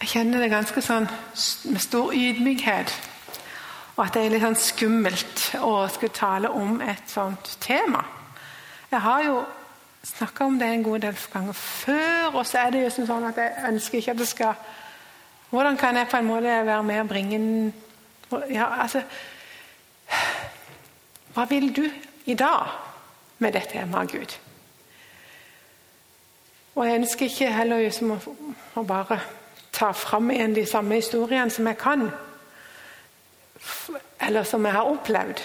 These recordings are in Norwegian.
Jeg kjenner det ganske sånn med stor ydmykhet. Og at det er litt sånn skummelt å skulle tale om et sånt tema. Jeg har jo snakka om det en god del ganger før, og så er det jo sånn at jeg ønsker ikke at det skal Hvordan kan jeg på en måte være med og bringe ja, altså, Hva vil du i dag med dette temaet, Gud? Og jeg ønsker ikke heller liksom å, å bare ta fram igjen de samme historiene som jeg kan, eller som jeg har opplevd.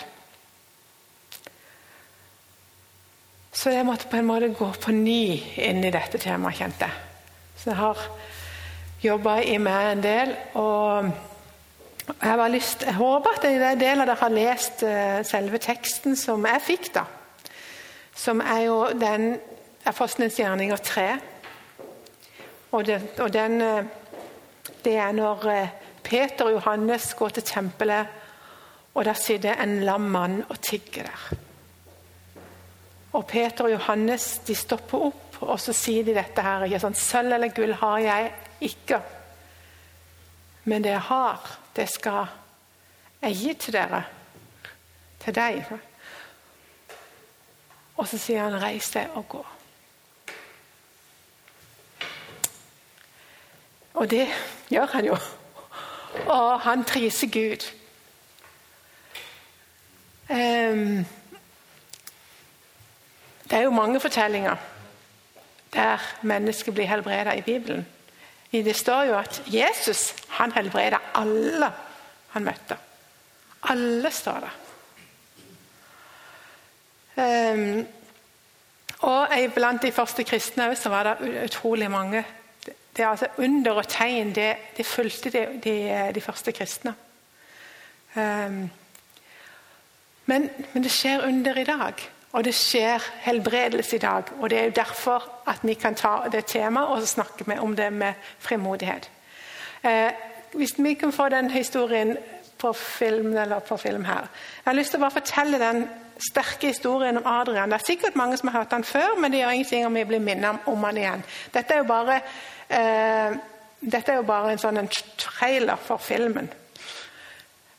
Så jeg måtte på en måte gå på ny inn i dette temaet, kjente jeg. Så jeg har jobba i meg en del. og jeg, var lyst, jeg håper at en del av dere har lest uh, selve teksten som jeg fikk. da. Som er jo den Apostelens gjerninger 3. Og, den, og den, uh, det er når uh, Peter og Johannes går til tempelet, og der sitter en lam mann og tigger der. Og Peter og Johannes de stopper opp, og så sier de dette her. ikke sånn, Sølv eller gull har jeg ikke, men det jeg har, det skal jeg gi til dere. Til deg. Og så sier han 'reis deg og gå'. Og det gjør han jo. Og han priser Gud. Um, det er jo mange fortellinger der mennesker blir helbredet i Bibelen. Det står jo at Jesus han helbreda alle han møtte. Alle står der. Um, og Blant de første kristne så var det utrolig mange. Det er altså Under og tegn det, det fulgte de, de, de, første kristne. Um, men, men det skjer under i dag. Og det skjer helbredelse i dag. og Det er jo derfor at vi kan ta det temaet og snakke om det med frimodighet. Uh, hvis vi kan få den historien på film, eller på film her Jeg har lyst til å bare fortelle den sterke historien om Adrian. Det er sikkert mange som har hørt den før, men det gjør ingenting om vi blir minnet om den igjen. Dette er jo bare, eh, dette er jo bare en sånn en trailer for filmen.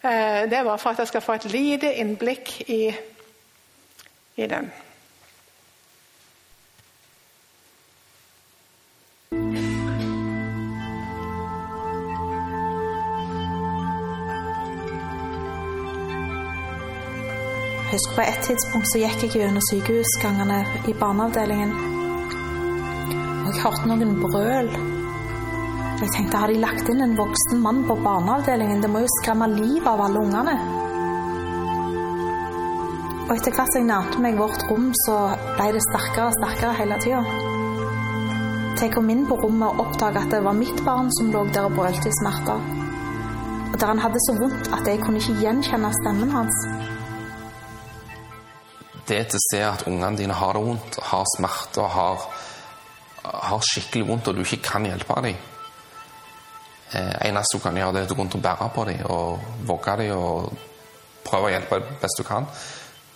Eh, det bare for at jeg skal få et lite innblikk i i den. Husk På et tidspunkt så gikk jeg gjennom sykehusgangene i barneavdelingen. Og jeg hørte noen brøl. Jeg tenkte, Har de lagt inn en voksen mann på barneavdelingen? Det må jo skremme livet av alle ungene. Og etter hvert som jeg nærte meg vårt rom, så ble det sterkere og sterkere hele tida. Til jeg kom inn på rommet og oppdaga at det var mitt barn som lå der og brølte i smerter. Og der han hadde så vondt at jeg kunne ikke gjenkjenne stemmen hans. Det til å se at ungene dine har det vondt, har smerter, har, har skikkelig vondt, og du ikke kan hjelpe dem eh, eneste du kan gjøre, det er å gå rundt og bære på dem og vogge dem og prøve å hjelpe best du kan.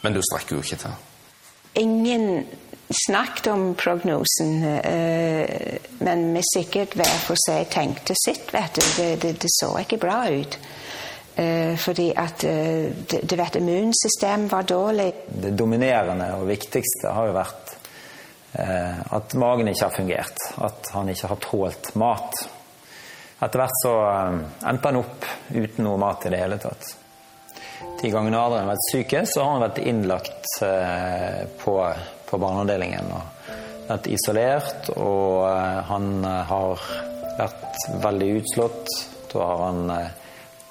Men du strekker jo ikke til. Ingen snakket om prognosen, eh, men vi sikkert hver for seg tenkte sitt. vet du. Det, det, det så ikke bra ut. Eh, fordi at eh, det, det vet, immunsystemet var dårlig. Det dominerende og viktigste har jo vært at magen ikke har fungert. At han ikke har tålt mat. Etter hvert så endte han opp uten noe mat i det hele tatt. De gangene Adrian har vært syke, så har han vært innlagt eh, på, på barneavdelingen. og Vært isolert, og eh, han eh, har vært veldig utslått. Da har han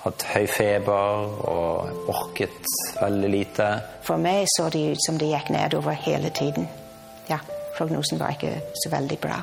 hatt høy feber og orket veldig lite. For meg så det ut som det gikk nedover hele tiden. Ja, Prognosen var ikke så veldig bra.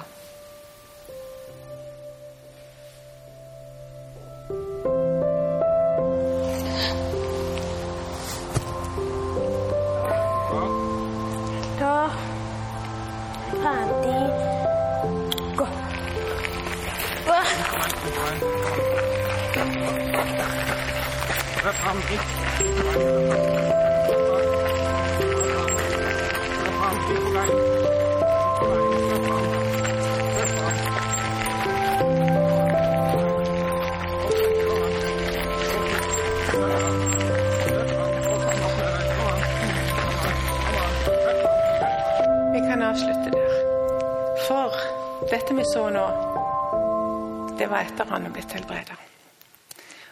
Det var etter han hadde blitt helbreda.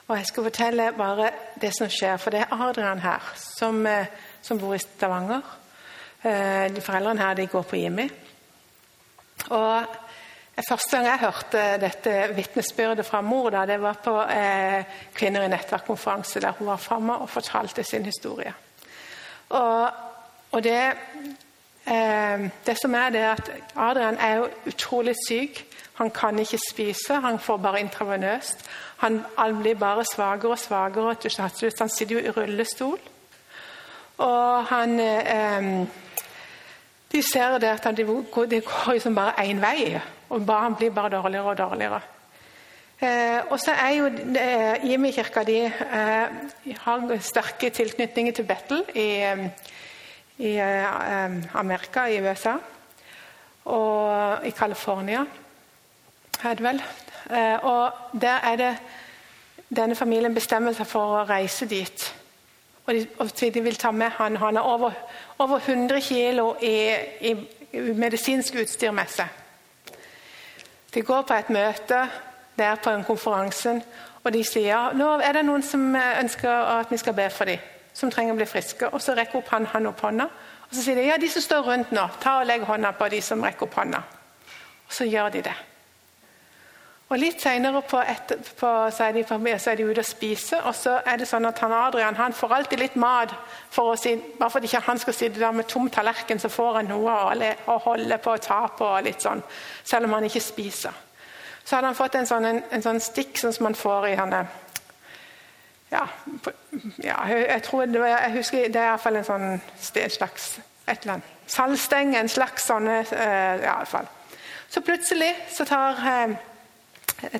Og jeg skal fortelle bare det som skjer, for det er Adrian her som, eh, som bor i Stavanger. Eh, de Foreldrene her de går på Jimmy. Og Første gang jeg hørte dette vitnesbyrdet fra mor, da, det var på eh, Kvinner i nettverk-konferanse, der hun var framme og fortalte sin historie. Og, og det, eh, det som er, det er at Adrian er jo utrolig syk. Han kan ikke spise, han får bare intravenøst. Han, blir bare svakere og svakere. Han sitter jo i rullestol. Og han eh, De ser det at det går, det liksom bare én vei. Og han blir bare dårligere og dårligere. Eh, og så er jo eh, Jimmy-kirka de eh, har sterke tilknytninger til Bettel i, eh, i eh, Amerika, i USA. Og i California, er det vel. Eh, og der er det Denne familien bestemmer seg for å reise dit. Og de, og de vil ta med han. Han er over, over 100 kg i, i medisinsk utstyr med seg. De går på et møte der på en konferansen, og de sier nå er det noen som ønsker at vi skal be for dem, som trenger å bli friske. Og Så rekker opp han, han opp hånda, og så sier de ja, de som står rundt nå, ta og legg hånda på de som rekker opp hånda. Og så gjør de det. Og Litt senere på etterpå, så, er de, så er de ute og spiser, og så er det sånn at han Adrian han får alltid litt mat. For å si, bare for at ikke han skal sitte der med tom tallerken, så får han noe å, holde på og ta på. litt sånn, Selv om han ikke spiser. Så hadde han fått en sånn, en, en sånn stikk sånn som man får i henne. Ja, ja, jeg tror det var, jeg husker det er iallfall en sånn sted, slags et eller annet. Salgsteng, en slags sånne uh, ja, fall. Så plutselig så tar uh,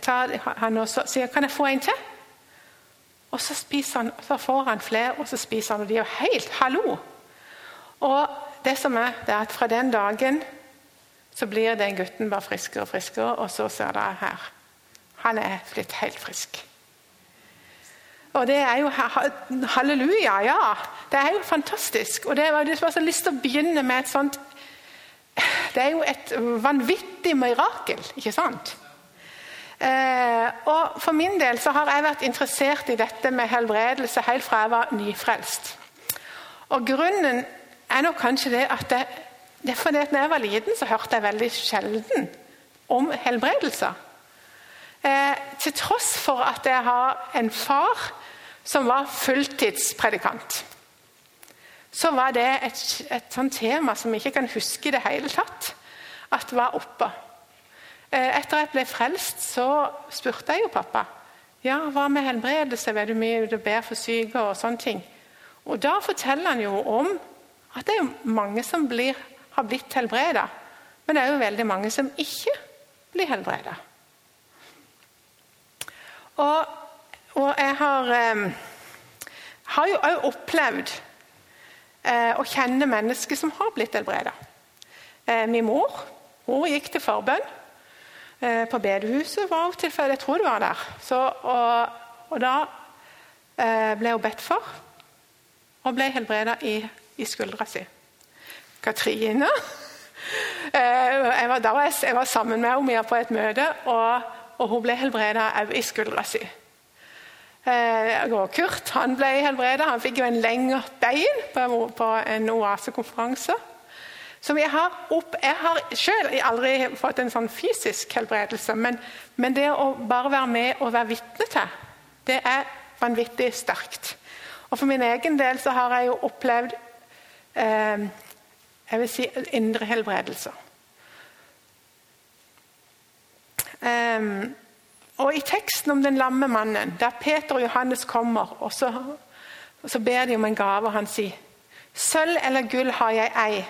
tar han og sier 'Kan jeg få en til?' Og så, spiser han, så får han flere, og så spiser han. Og de er jo helt hallo! Og det som er, det er at fra den dagen så blir den gutten bare friskere og friskere, og så ser dere her. Han er blitt helt frisk. Og det er jo halleluja, ja. Det er jo fantastisk. Og det var, jeg så lyst til å begynne med et sånt Det er jo et vanvittig mirakel, ikke sant? Eh, og For min del så har jeg vært interessert i dette med helbredelse helt fra jeg var nyfrelst. Og Grunnen er nok kanskje det at det, det er fordi at når jeg var liten, så hørte jeg veldig sjelden om helbredelser. Eh, til tross for at jeg har en far som var fulltidspredikant. Så var det et, et sånt tema som jeg ikke kan huske i det hele tatt at var oppe. Eh, etter jeg ble frelst, så spurte jeg jo pappa ja, hva med helbredelse. Vet du mye du ber for syke og sånne ting. Og Da forteller han jo om at det er mange som blir, har blitt helbreda. Men det er jo veldig mange som ikke blir helbreda. Og, og, jeg har, eh, har jo òg opplevd eh, å kjenne mennesker som har blitt helbreda. Eh, min mor hun gikk til forbønn. Eh, på bedehuset var hun tilfelle. Jeg tror det var der. Så, og, og, da eh, ble hun bedt for, og ble helbreda i, i skuldra si. Katrine eh, jeg, var, var jeg, jeg, var, sammen med henne på et møte, og, og hun ble helbreda òg i skuldra si. Kurt han ble helbreda. Han fikk jo en lengre bein på en oasekonferanse. Som jeg har opp, jeg har selv aldri fått en sånn fysisk helbredelse, men, men det å bare være med og være vitne til, det er vanvittig sterkt. Og For min egen del så har jeg jo opplevd eh, jeg vil si indre helbredelser. Um, og I teksten om den lamme mannen, der Peter og Johannes kommer, og så, og så ber de om en gave, og han sier Sølv eller gull har jeg ei,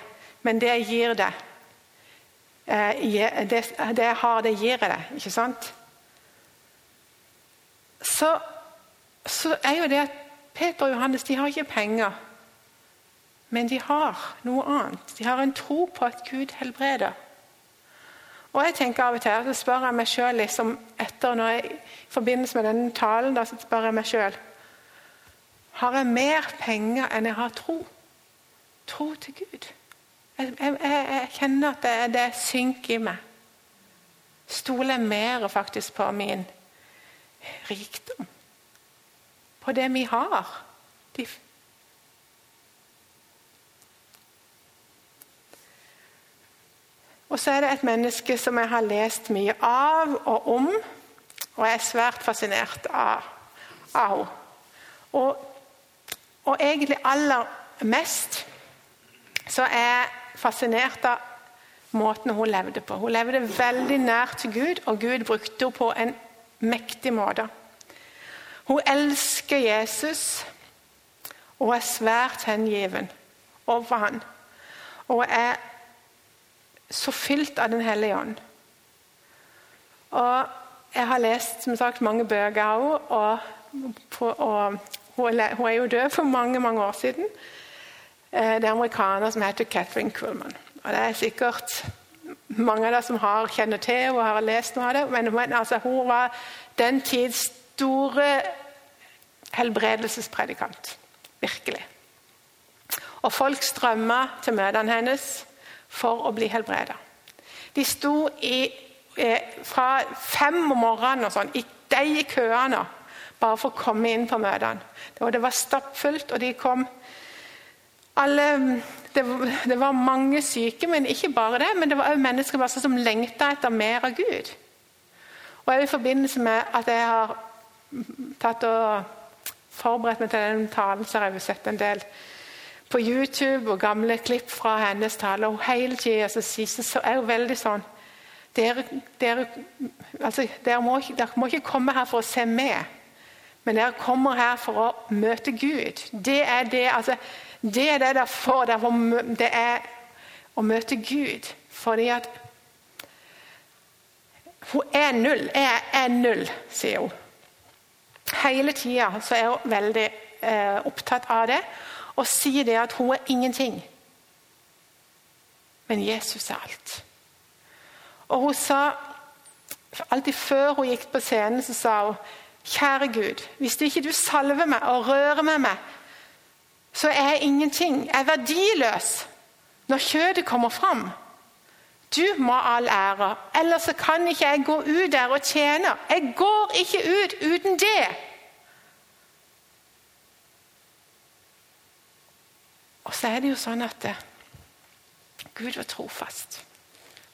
men det jeg gir deg det, det jeg har, det gir jeg deg. Ikke sant? Så, så er jo det at Peter og Johannes de har ikke penger. Men de har noe annet. De har en tro på at Gud helbreder. Og jeg tenker av og til, så spør jeg meg sjøl liksom, etter når jeg, I forbindelse med denne talen da, så spør jeg meg sjøl Har jeg mer penger enn jeg har tro? Tro til Gud. Jeg, jeg, jeg kjenner at det, det synker i meg. Stoler jeg mer faktisk på min rikdom? På det vi har? De Og så er det et menneske som jeg har lest mye av og om, og jeg er svært fascinert av, av henne. Og, og egentlig aller mest så er jeg fascinert av måten hun levde på. Hun levde veldig nær til Gud, og Gud brukte henne på en mektig måte. Hun elsker Jesus og er svært hengiven overfor han. Og er så fylt av Den hellige ånd. Og jeg har lest som sagt, mange bøker av henne, og, og hun, er jo død for mange mange år siden. Eh, det er amerikaner som heter Catherine Kuhlman. Og det er sikkert mange av dere som har, kjenner til og har lest noe av det. Men, men altså, hun var den tids store helbredelsespredikant. Virkelig. Og folk strømma til møtene hennes for å bli helbreda. De sto i, eh, fra fem om morgenen og sånn, i de køene bare for å komme inn på møtene. Og det var stappfullt, og de kom alle, det, det, var mange syke, men ikke bare det. Men det var òg mennesker som lengta etter mer av Gud. Og I forbindelse med at jeg har tatt og forberedt meg til den talen, så har jeg sett en del på YouTube og gamle klipp fra hennes tale. Og hele tida så er hun veldig sånn dere, dere, altså, dere, må, dere, må, ikke komme her for å se med, men dere kommer her for å møte Gud. Det er det, altså, det, er det dere får. Det er å møte Gud. Fordi at hun er null. Jeg er null, sier hun. Hele tida er hun veldig eh, opptatt av det og sier det at hun er ingenting. Men Jesus er alt. Og hun sa Alltid før hun gikk på scenen, så sa hun Kjære Gud, hvis ikke du salver meg og rører med meg, så er jeg ingenting. Jeg er verdiløs når kjøttet kommer fram. Du må ha all ære, ellers kan ikke jeg gå ut der og tjene. Jeg går ikke ut uten det. Og så er det jo sånn at eh, Gud var trofast.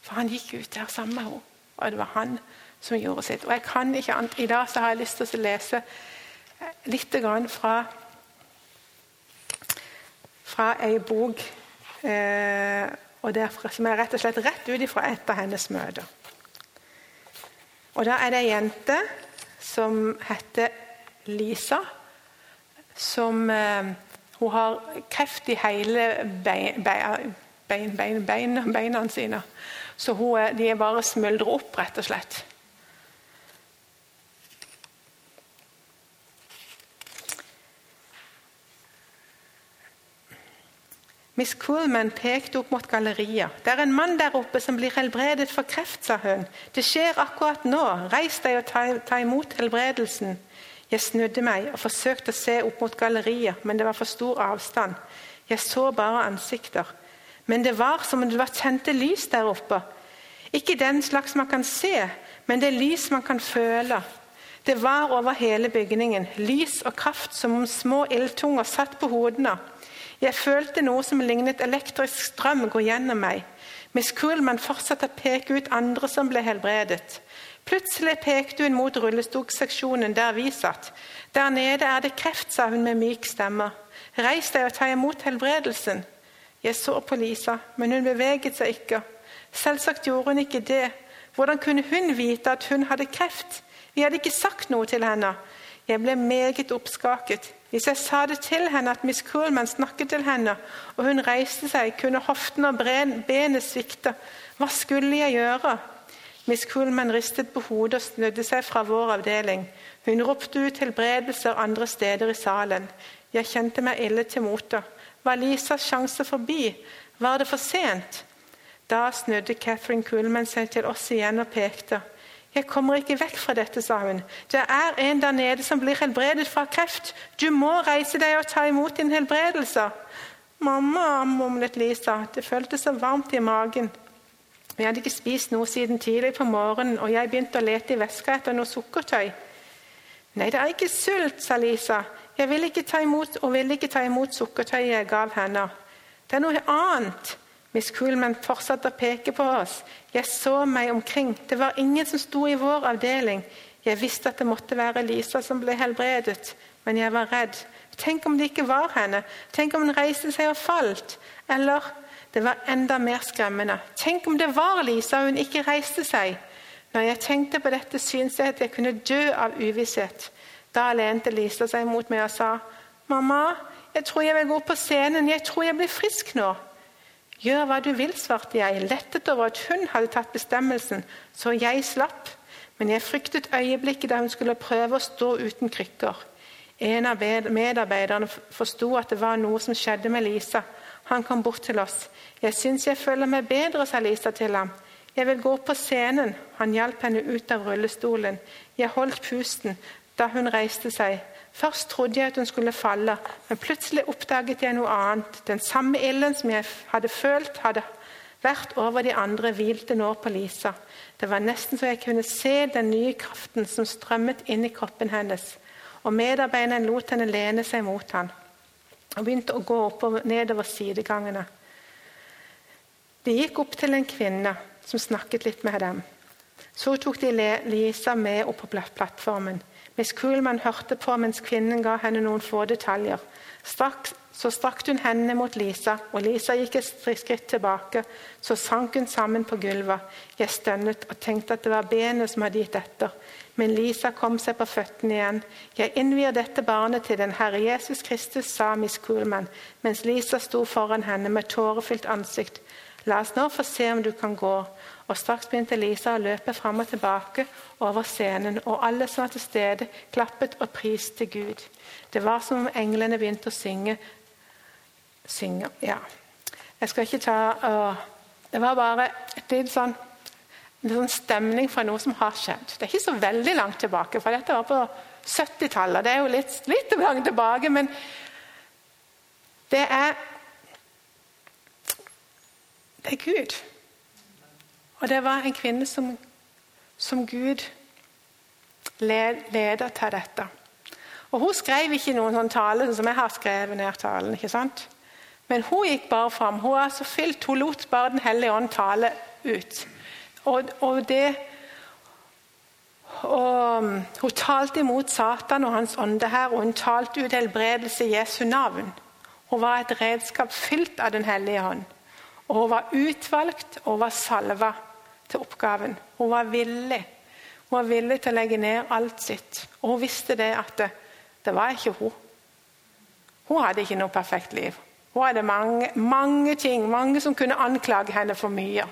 For han gikk ut der sammen med henne, og det var han som gjorde sitt. Og jeg kan ikke annet. I dag så har jeg lyst til å lese eh, litt fra, fra ei bok eh, og derfra, som er rett og slett rett ut ifra et av hennes møter. Og Da er det ei jente som heter Lisa, som eh, hun har kreft i hele bein, bein, bein, beina sine. Så hun, de er bare smuldrer opp, rett og slett. Miss Coolman pekte opp mot galleriet. Det er en mann der oppe som blir helbredet for kreft, sa hun. Det skjer akkurat nå. Reis deg og ta, ta imot helbredelsen. Jeg snudde meg og forsøkte å se opp mot galleriet, men det var for stor avstand. Jeg så bare ansikter. Men det var som om det var tente lys der oppe. Ikke den slags man kan se, men det lys man kan føle. Det var over hele bygningen, lys og kraft som om små ildtunger satt på hodene. Jeg følte noe som lignet elektrisk strøm gå gjennom meg. Miss Coolman fortsatte å peke ut andre som ble helbredet. Plutselig pekte hun mot rullestolseksjonen der vi satt. Der nede er det kreft, sa hun med myk stemme. Reis deg og ta imot helbredelsen. Jeg så på Lisa, men hun beveget seg ikke. Selvsagt gjorde hun ikke det. Hvordan kunne hun vite at hun hadde kreft? Vi hadde ikke sagt noe til henne. Jeg ble meget oppskaket. Hvis jeg sa det til henne at Miss Coolman snakket til henne, og hun reiste seg, kunne hoften og benet svikte. Hva skulle jeg gjøre? Miss Coolman ristet på hodet og snudde seg fra vår avdeling. Hun ropte ut helbredelser andre steder i salen. Jeg kjente meg ille til mote. Var Lisas sjanse forbi? Var det for sent? Da snudde Catherine Coolman seg til oss igjen og pekte. Jeg kommer ikke vekk fra dette, sa hun. Det er en der nede som blir helbredet fra kreft. Du må reise deg og ta imot din helbredelse. Mamma, mumlet Lisa. Det føltes så varmt i magen. Vi hadde ikke spist noe siden tidlig på morgenen, og jeg begynte å lete i veska etter noe sukkertøy. Nei, det er ikke sult, sa Lisa. Jeg ville ikke ta imot, og ville ikke ta imot sukkertøyet jeg gav henne. Det er noe annet. Miss Coolman fortsatte å peke på oss. Jeg så meg omkring. Det var ingen som sto i vår avdeling. Jeg visste at det måtte være Lisa som ble helbredet, men jeg var redd. Tenk om det ikke var henne? Tenk om hun reiste seg og falt? Eller det var enda mer skremmende. Tenk om det var Lisa og hun ikke reiste seg? Når jeg tenkte på dette, syntes jeg at jeg kunne dø av uvisshet. Da lente Lisa seg mot meg og sa, 'Mamma, jeg tror jeg vil gå på scenen. Jeg tror jeg blir frisk nå.' 'Gjør hva du vil', svarte jeg, lettet over at hun hadde tatt bestemmelsen, så jeg slapp men jeg fryktet øyeblikket da hun skulle prøve å stå uten krykker. En av medarbeiderne forsto at det var noe som skjedde med Lisa. Han kom bort til oss. 'Jeg syns jeg føler meg bedre', sa Lisa til ham. 'Jeg vil gå på scenen.' Han hjalp henne ut av rullestolen. Jeg holdt pusten da hun reiste seg. Først trodde jeg at hun skulle falle, men plutselig oppdaget jeg noe annet. Den samme ilden som jeg hadde følt, hadde vært over de andre, hvilte nå på Lisa. Det var nesten så jeg kunne se den nye kraften som strømmet inn i kroppen hennes. Og Medarbeideren lot henne lene seg mot ham og begynte å gå oppover, nedover sidegangene. De gikk opp til en kvinne som snakket litt med dem. Så tok de Lisa med opp på plattformen. Miss Kuhlmann hørte på mens kvinnen ga henne noen få detaljer. Straks så strakte hun hendene mot Lisa, og Lisa gikk et skritt tilbake. Så sank hun sammen på gulvet. Jeg stønnet og tenkte at det var benet som hadde gitt etter. Men Lisa kom seg på føttene igjen. Jeg innvier dette barnet til den Herre Jesus Kristus, sa Miss Coolman, mens Lisa sto foran henne med tårefylt ansikt. La oss nå få se om du kan gå. Og Straks begynte Lisa å løpe fram og tilbake over scenen, og alle som var til stede, klappet og priste Gud. Det var som om englene begynte å synge synge Ja. Jeg skal ikke ta uh, Det var bare et litt sånn, en sånn stemning fra noe som har skjedd. Det er ikke så veldig langt tilbake, for dette var på 70-tallet. Det er jo litt, litt langt tilbake, men det er Det er Gud. Og det var en kvinne som, som Gud led, til dette. Og Hun skrev ikke noen sånn tale som jeg har skrevet ned talen. ikke sant? Men hun gikk bare fram. Hun var så fylt, hun lot bare Den hellige ånd tale ut. Og, og det og Hun talte imot Satan og hans ånde her, og hun talte ut helbredelse i Jesu navn. Hun var et redskap fylt av Den hellige ånd. Og Hun var utvalgt og var salva til oppgaven. Hun var villig. Hun var villig til å legge ned alt sitt. Og hun visste det at det, det var ikke hun. Hun hadde ikke noe perfekt liv. Hun hadde mange, mange ting, mange som kunne anklage henne for mye.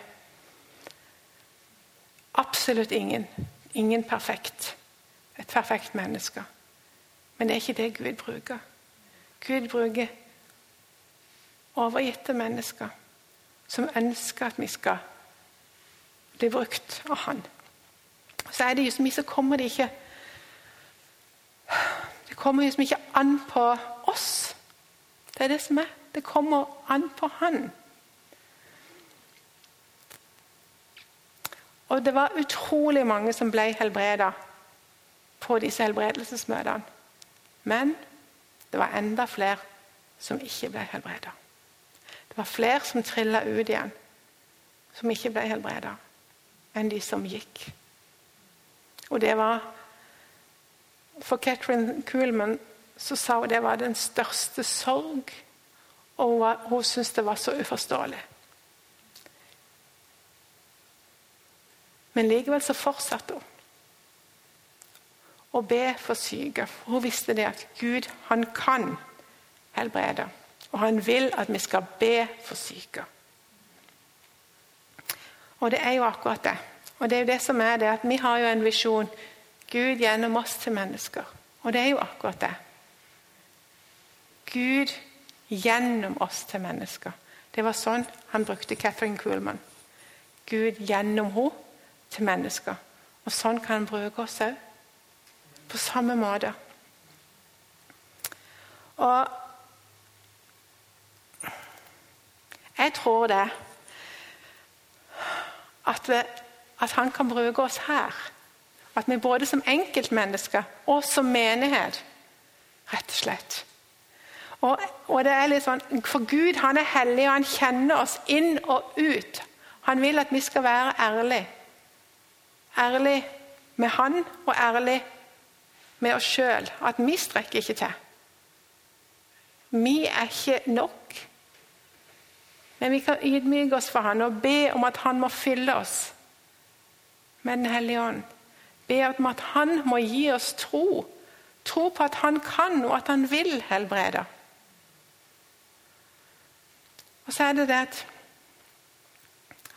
Absolutt ingen. Ingen perfekt. Et perfekt menneske. Men det er ikke det Gud bruker. Gud bruker overgitte mennesker som ønsker at vi skal bli brukt av Han. Så er det just mye så kommer det ikke Det kommer liksom ikke an på oss. Det er det som er. Det kommer an på Han. Og det var utrolig mange som ble helbreda på disse helbredelsesmøtene. Men det var enda flere som ikke ble helbreda. Det var flere som trilla ut igjen, som ikke ble helbreda, enn de som gikk. Og det var For Catherine Kuhlman så sa hun det var den største sorg og hun syntes det var så uforståelig. Men likevel så fortsatte hun å be for syke. Hun visste det at Gud han kan helbrede. Og han vil at vi skal be for syke. Og det er jo akkurat det. Og det er jo det som er det at vi har jo en visjon. Gud gjennom oss til mennesker. Og det er jo akkurat det. Gud gjennom oss til mennesker. Det var sånn han brukte Catherine Kuhlman. Gud gjennom henne til mennesker. Og sånn kan han bruke oss òg. På samme måte. Og jeg tror det at, at han kan bruke oss her. At vi både som enkeltmennesker og som menighet, rett og slett. Og, og det er litt sånn, For Gud han er hellig, og han kjenner oss inn og ut. Han vil at vi skal være ærlige. Ærlig med han og ærlig med oss sjøl. At vi strekker ikke til. Vi er ikke nok. Men vi kan ydmyke oss for han og be om at han må fylle oss med Den hellige ånd. Be om at han må gi oss tro. Tro på at han kan, og at han vil helbrede. Og så er det det at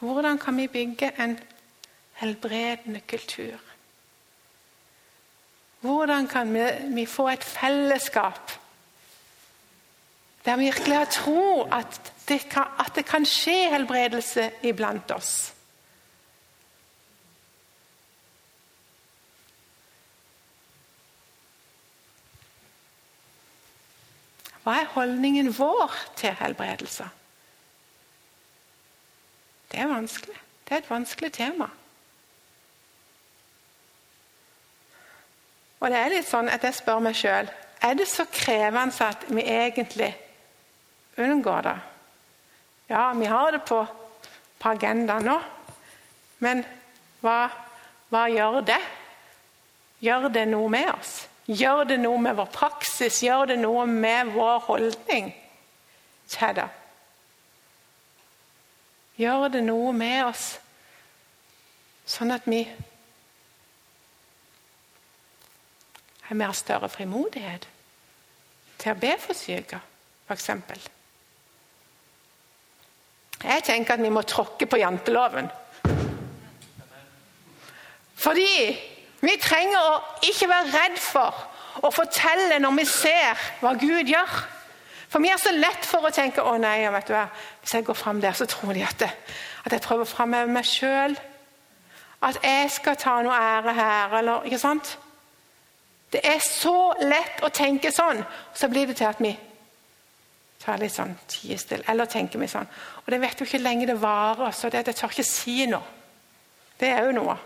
Hvordan kan vi bygge en helbredende kultur? Hvordan kan vi, vi få et fellesskap der vi virkelig har tro at det, kan, at det kan skje helbredelse iblant oss? Hva er holdningen vår til helbredelse? Det er vanskelig. Det er et vanskelig tema. Og det er litt sånn at jeg spør meg sjøl er det så krevende at vi egentlig unngår det. Ja, vi har det på, på agendaen nå, men hva, hva gjør det? Gjør det noe med oss? Gjør det noe med vår praksis? Gjør det noe med vår holdning til det? Gjør det noe med oss sånn at vi har mer større frimodighet til å be for syke, f.eks. Jeg tenker at vi må tråkke på janteloven. Fordi vi trenger å ikke være redd for å fortelle når vi ser hva Gud gjør. For vi er så lett for å tenke å nei, vet du hva, hvis jeg går fram der, så tror de at, at jeg prøver å framheve meg sjøl. At jeg skal ta noe ære her, eller ikke sant? Det er så lett å tenke sånn. Så blir det til at vi tar litt sånn tie stille. Eller tenker vi sånn. Og det vet jo ikke lenge det varer, så det, jeg tør ikke si noe. Det er jo noe.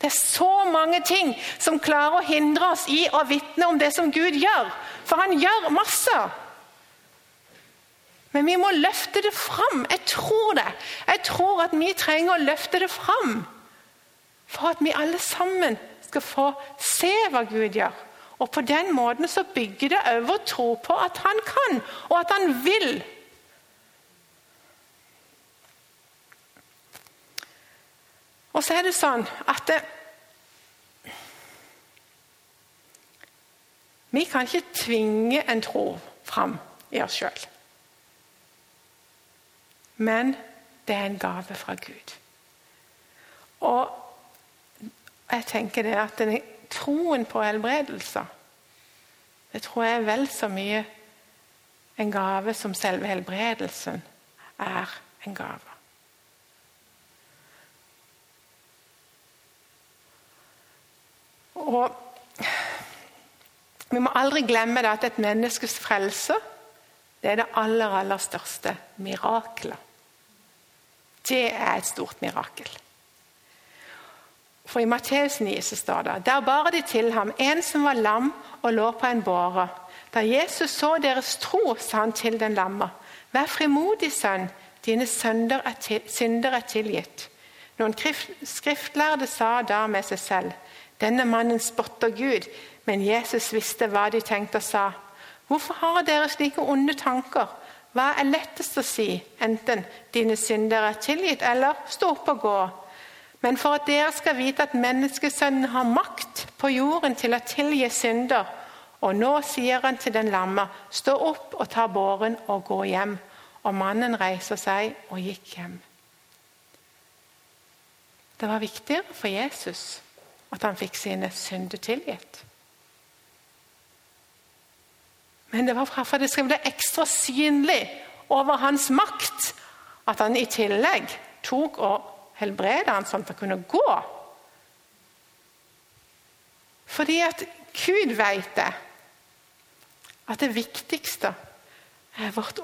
Det er så mange ting som klarer å hindre oss i å vitne om det som Gud gjør. For han gjør masse. Men vi må løfte det fram. Jeg tror det. Jeg tror at vi trenger å løfte det fram. For at vi alle sammen skal få se hva Gud gjør. Og På den måten så bygger det òg vår tro på at han kan, og at han vil. Og så er det sånn at det, Vi kan ikke tvinge en tro fram i oss sjøl. Men det er en gave fra Gud. Og jeg tenker det at troen på helbredelser det tror jeg er vel så mye en gave som selve helbredelsen er en gave. Og Vi må aldri glemme at et menneskes frelse det er det aller, aller største mirakelet. Det er et stort mirakel. For I Matteus 9 så står det Der bar de til ham en som var lam og lå på en båre. Da Jesus så deres tro, sa han til den lamme, Vær frimodig, sønn, dine er, til, synder er tilgitt. Noen skriftlærde sa da med seg selv, Denne mannen spotter Gud, men Jesus visste hva de tenkte og sa. Hvorfor har dere slike onde tanker? Hva er lettest å si, enten dine synder er tilgitt, eller stå opp og gå? Men for at dere skal vite at menneskesønnen har makt på jorden til å tilgi synder. Og nå sier han til den lamme, stå opp og ta båren og gå hjem. Og mannen reiser seg og gikk hjem. Det var viktigere for Jesus at han fikk sine synder tilgitt. Men det var for det skrev bli ekstra synlig over hans makt at han i tillegg tok og helbrede han sånn at han kunne gå. Fordi at Gud vet det. At det viktigste er vårt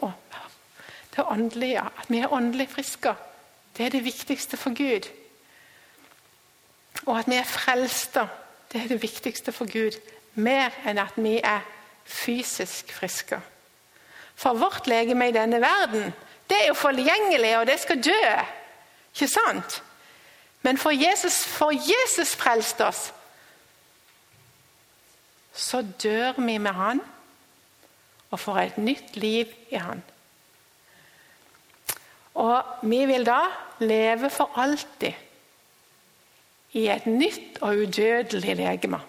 det åndelige. At vi er åndelig friske. Det er det viktigste for Gud. Og at vi er frelste, det er det viktigste for Gud. Mer enn at vi er fysisk friske. For vårt legeme i denne verden, det er jo forgjengelig, og det skal dø. Ikke sant? Men for Jesus, for Jesus frelste oss, så dør vi med Han og får et nytt liv i Han. Og vi vil da leve for alltid i et nytt og udødelig legeme.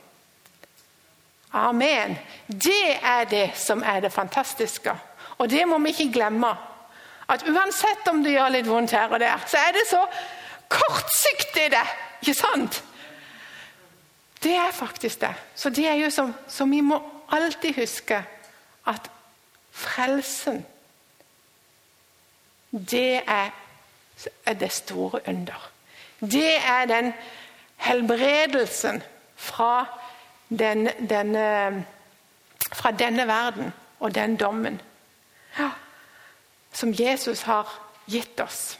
Amen. Det er det som er det fantastiske. Og det må vi ikke glemme. At uansett om det gjør litt vondt her og der, så er det så kortsiktig, det. Ikke sant? Det er faktisk det. Så det er jo som, så vi må alltid huske at frelsen Det er, er det store under. Det er den helbredelsen fra, den, denne, fra denne verden og den dommen ja, som Jesus har gitt oss.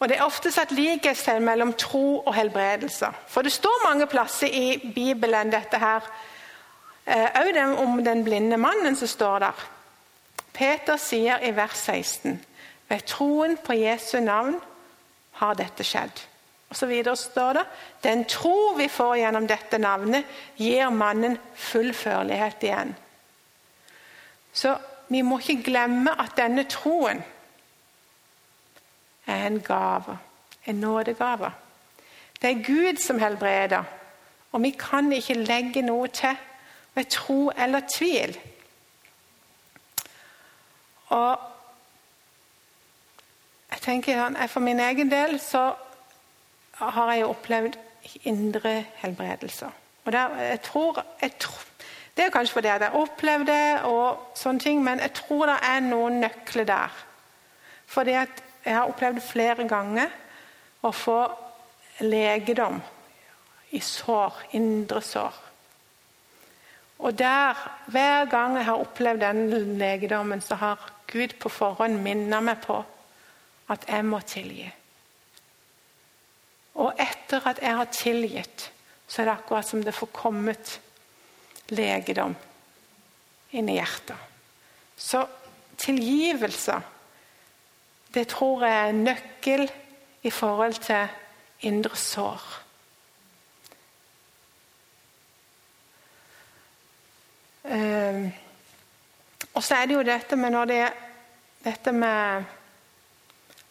Og Det er ofte satt likhetstegn mellom tro og helbredelse. For det står mange plasser i Bibelen dette her. Òg eh, om den blinde mannen som står der. Peter sier i vers 16.: Ved troen på Jesu navn har dette skjedd. Og så videre står det Den tro vi får gjennom dette navnet, gir mannen full førlighet igjen. Så vi må ikke glemme at denne troen er en gave. En nådegave. Det er Gud som helbreder, og vi kan ikke legge noe til ved tro eller tvil. Og jeg tenker For min egen del så har jeg opplevd indre helbredelser. Og der, jeg tror, jeg tror, Det er kanskje fordi jeg har opplevd det, og sånne ting, men jeg tror det er noen nøkler der. Fordi at jeg har opplevd flere ganger å få legedom i sår, indre sår. Og der, Hver gang jeg har opplevd den legedommen, så har Gud på forhånd minnet meg på at jeg må tilgi. Og etter at jeg har tilgitt, så er det akkurat som det får kommet legedom inni hjertet. Så tilgivelse det tror jeg er nøkkel i forhold til indre sår. Um, og så er det jo dette med når det dette med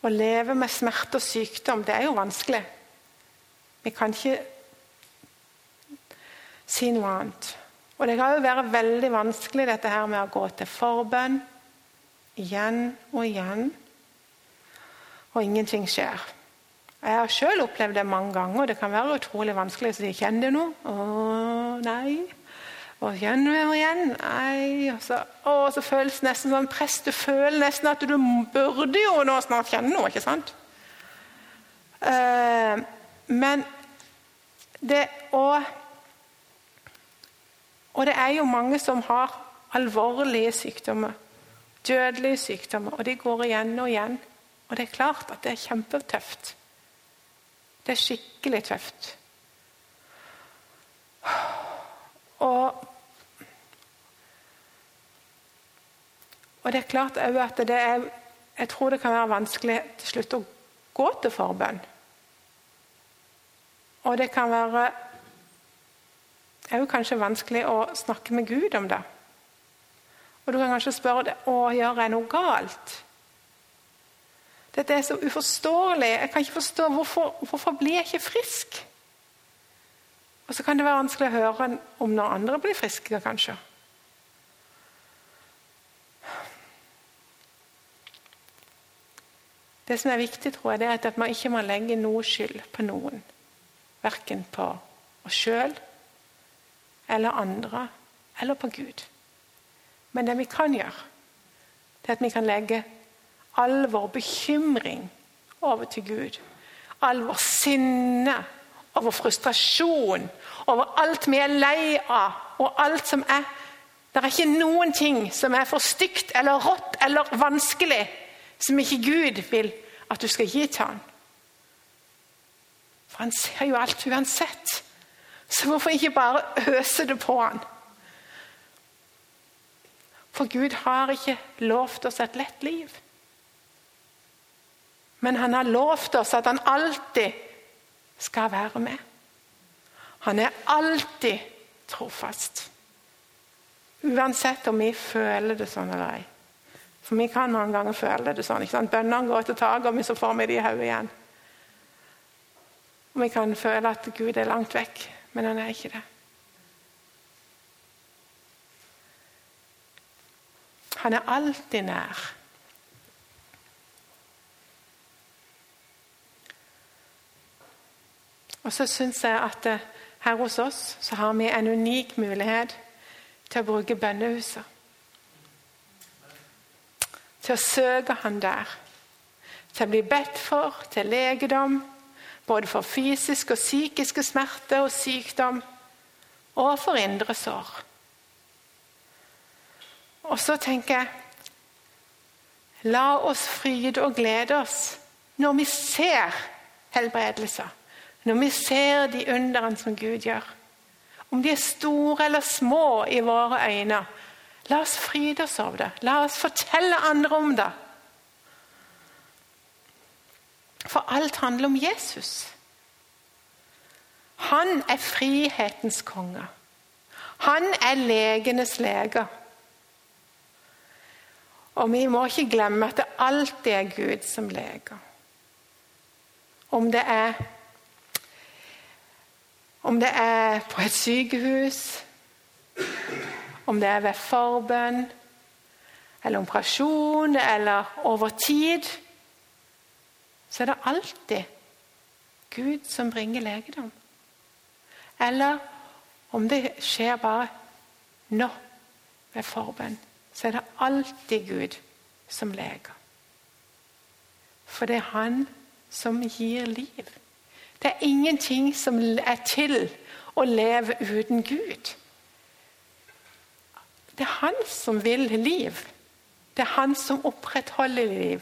å leve med smerte og sykdom, det er jo vanskelig. Vi kan ikke si noe annet. Og det kan jo være veldig vanskelig dette her med å gå til forbønn igjen og igjen og ingenting skjer. Jeg har sjøl opplevd det mange ganger, det kan være utrolig vanskelig. Så de kjenner noe. Å, nei. Og igjen og igjen. Nei. Og så, å, så føles det nesten sånn prest. Du føler nesten at du burde jo nå snart kjenne noe, ikke sant? Uh, men det og, og det er jo mange som har alvorlige sykdommer. Dødelige sykdommer. Og de går igjen og igjen. Og det er klart at det er kjempetøft. Det er skikkelig tøft. Og, og det er klart at det er Jeg tror det kan være vanskelig til slutt å gå til forbønn. Og det kan være òg kanskje vanskelig å snakke med Gud om det. Og du kan kanskje spørre deg, å, gjør jeg noe galt. Dette er så uforståelig. Jeg kan ikke forstå hvorfor, hvorfor blir jeg ikke frisk? Og så kan det være vanskelig å høre om når andre blir friske, kanskje. Det som er viktig, tror jeg, det er at man ikke må legge noe skyld på noen. Verken på oss sjøl eller andre eller på Gud. Men det vi kan gjøre, det er at vi kan legge all vår bekymring over til Gud. All vår sinne, over frustrasjon, over alt vi er lei av, og alt som er Det er ikke noen ting som er for stygt eller rått eller vanskelig som ikke Gud vil at du skal gi til ham. For han ser jo alt uansett. Så hvorfor ikke bare øse det på han? For Gud har ikke lovt oss et lett liv. Men han har lovt oss at han alltid skal være med. Han er alltid trofast. Uansett om vi føler det sånn eller ei. For vi kan mange ganger føle det sånn. ikke sant? Bønnene går til taket, vi så får vi det i hodet igjen. Og vi kan føle at Gud er langt vekk, men han er ikke det. Han er alltid nær. Og så syns jeg at eh, her hos oss så har vi en unik mulighet til å bruke bønnehuset. Til å søke Han der. Til å bli bedt for, til legedom. Både for fysiske og psykiske smerter og sykdom. Og for indre sår. Og så tenker jeg La oss fryde og glede oss når vi ser helbredelser. Når vi ser de underne som Gud gjør. Om de er store eller små i våre øyne. La oss fryde oss over det. La oss fortelle andre om det. For alt handler om Jesus. Han er frihetens konge. Han er legenes lege. Og vi må ikke glemme at det alltid er Gud som leger. Om det er om det er på et sykehus, om det er ved forbønn, eller operasjon, eller over tid, så er det alltid Gud som bringer legedom. Eller om det skjer bare nå, ved forbønn, så er det alltid Gud som leger. For det er Han som gir liv. Det er ingenting som er til å leve uten Gud. Det er Han som vil liv. Det er Han som opprettholder liv.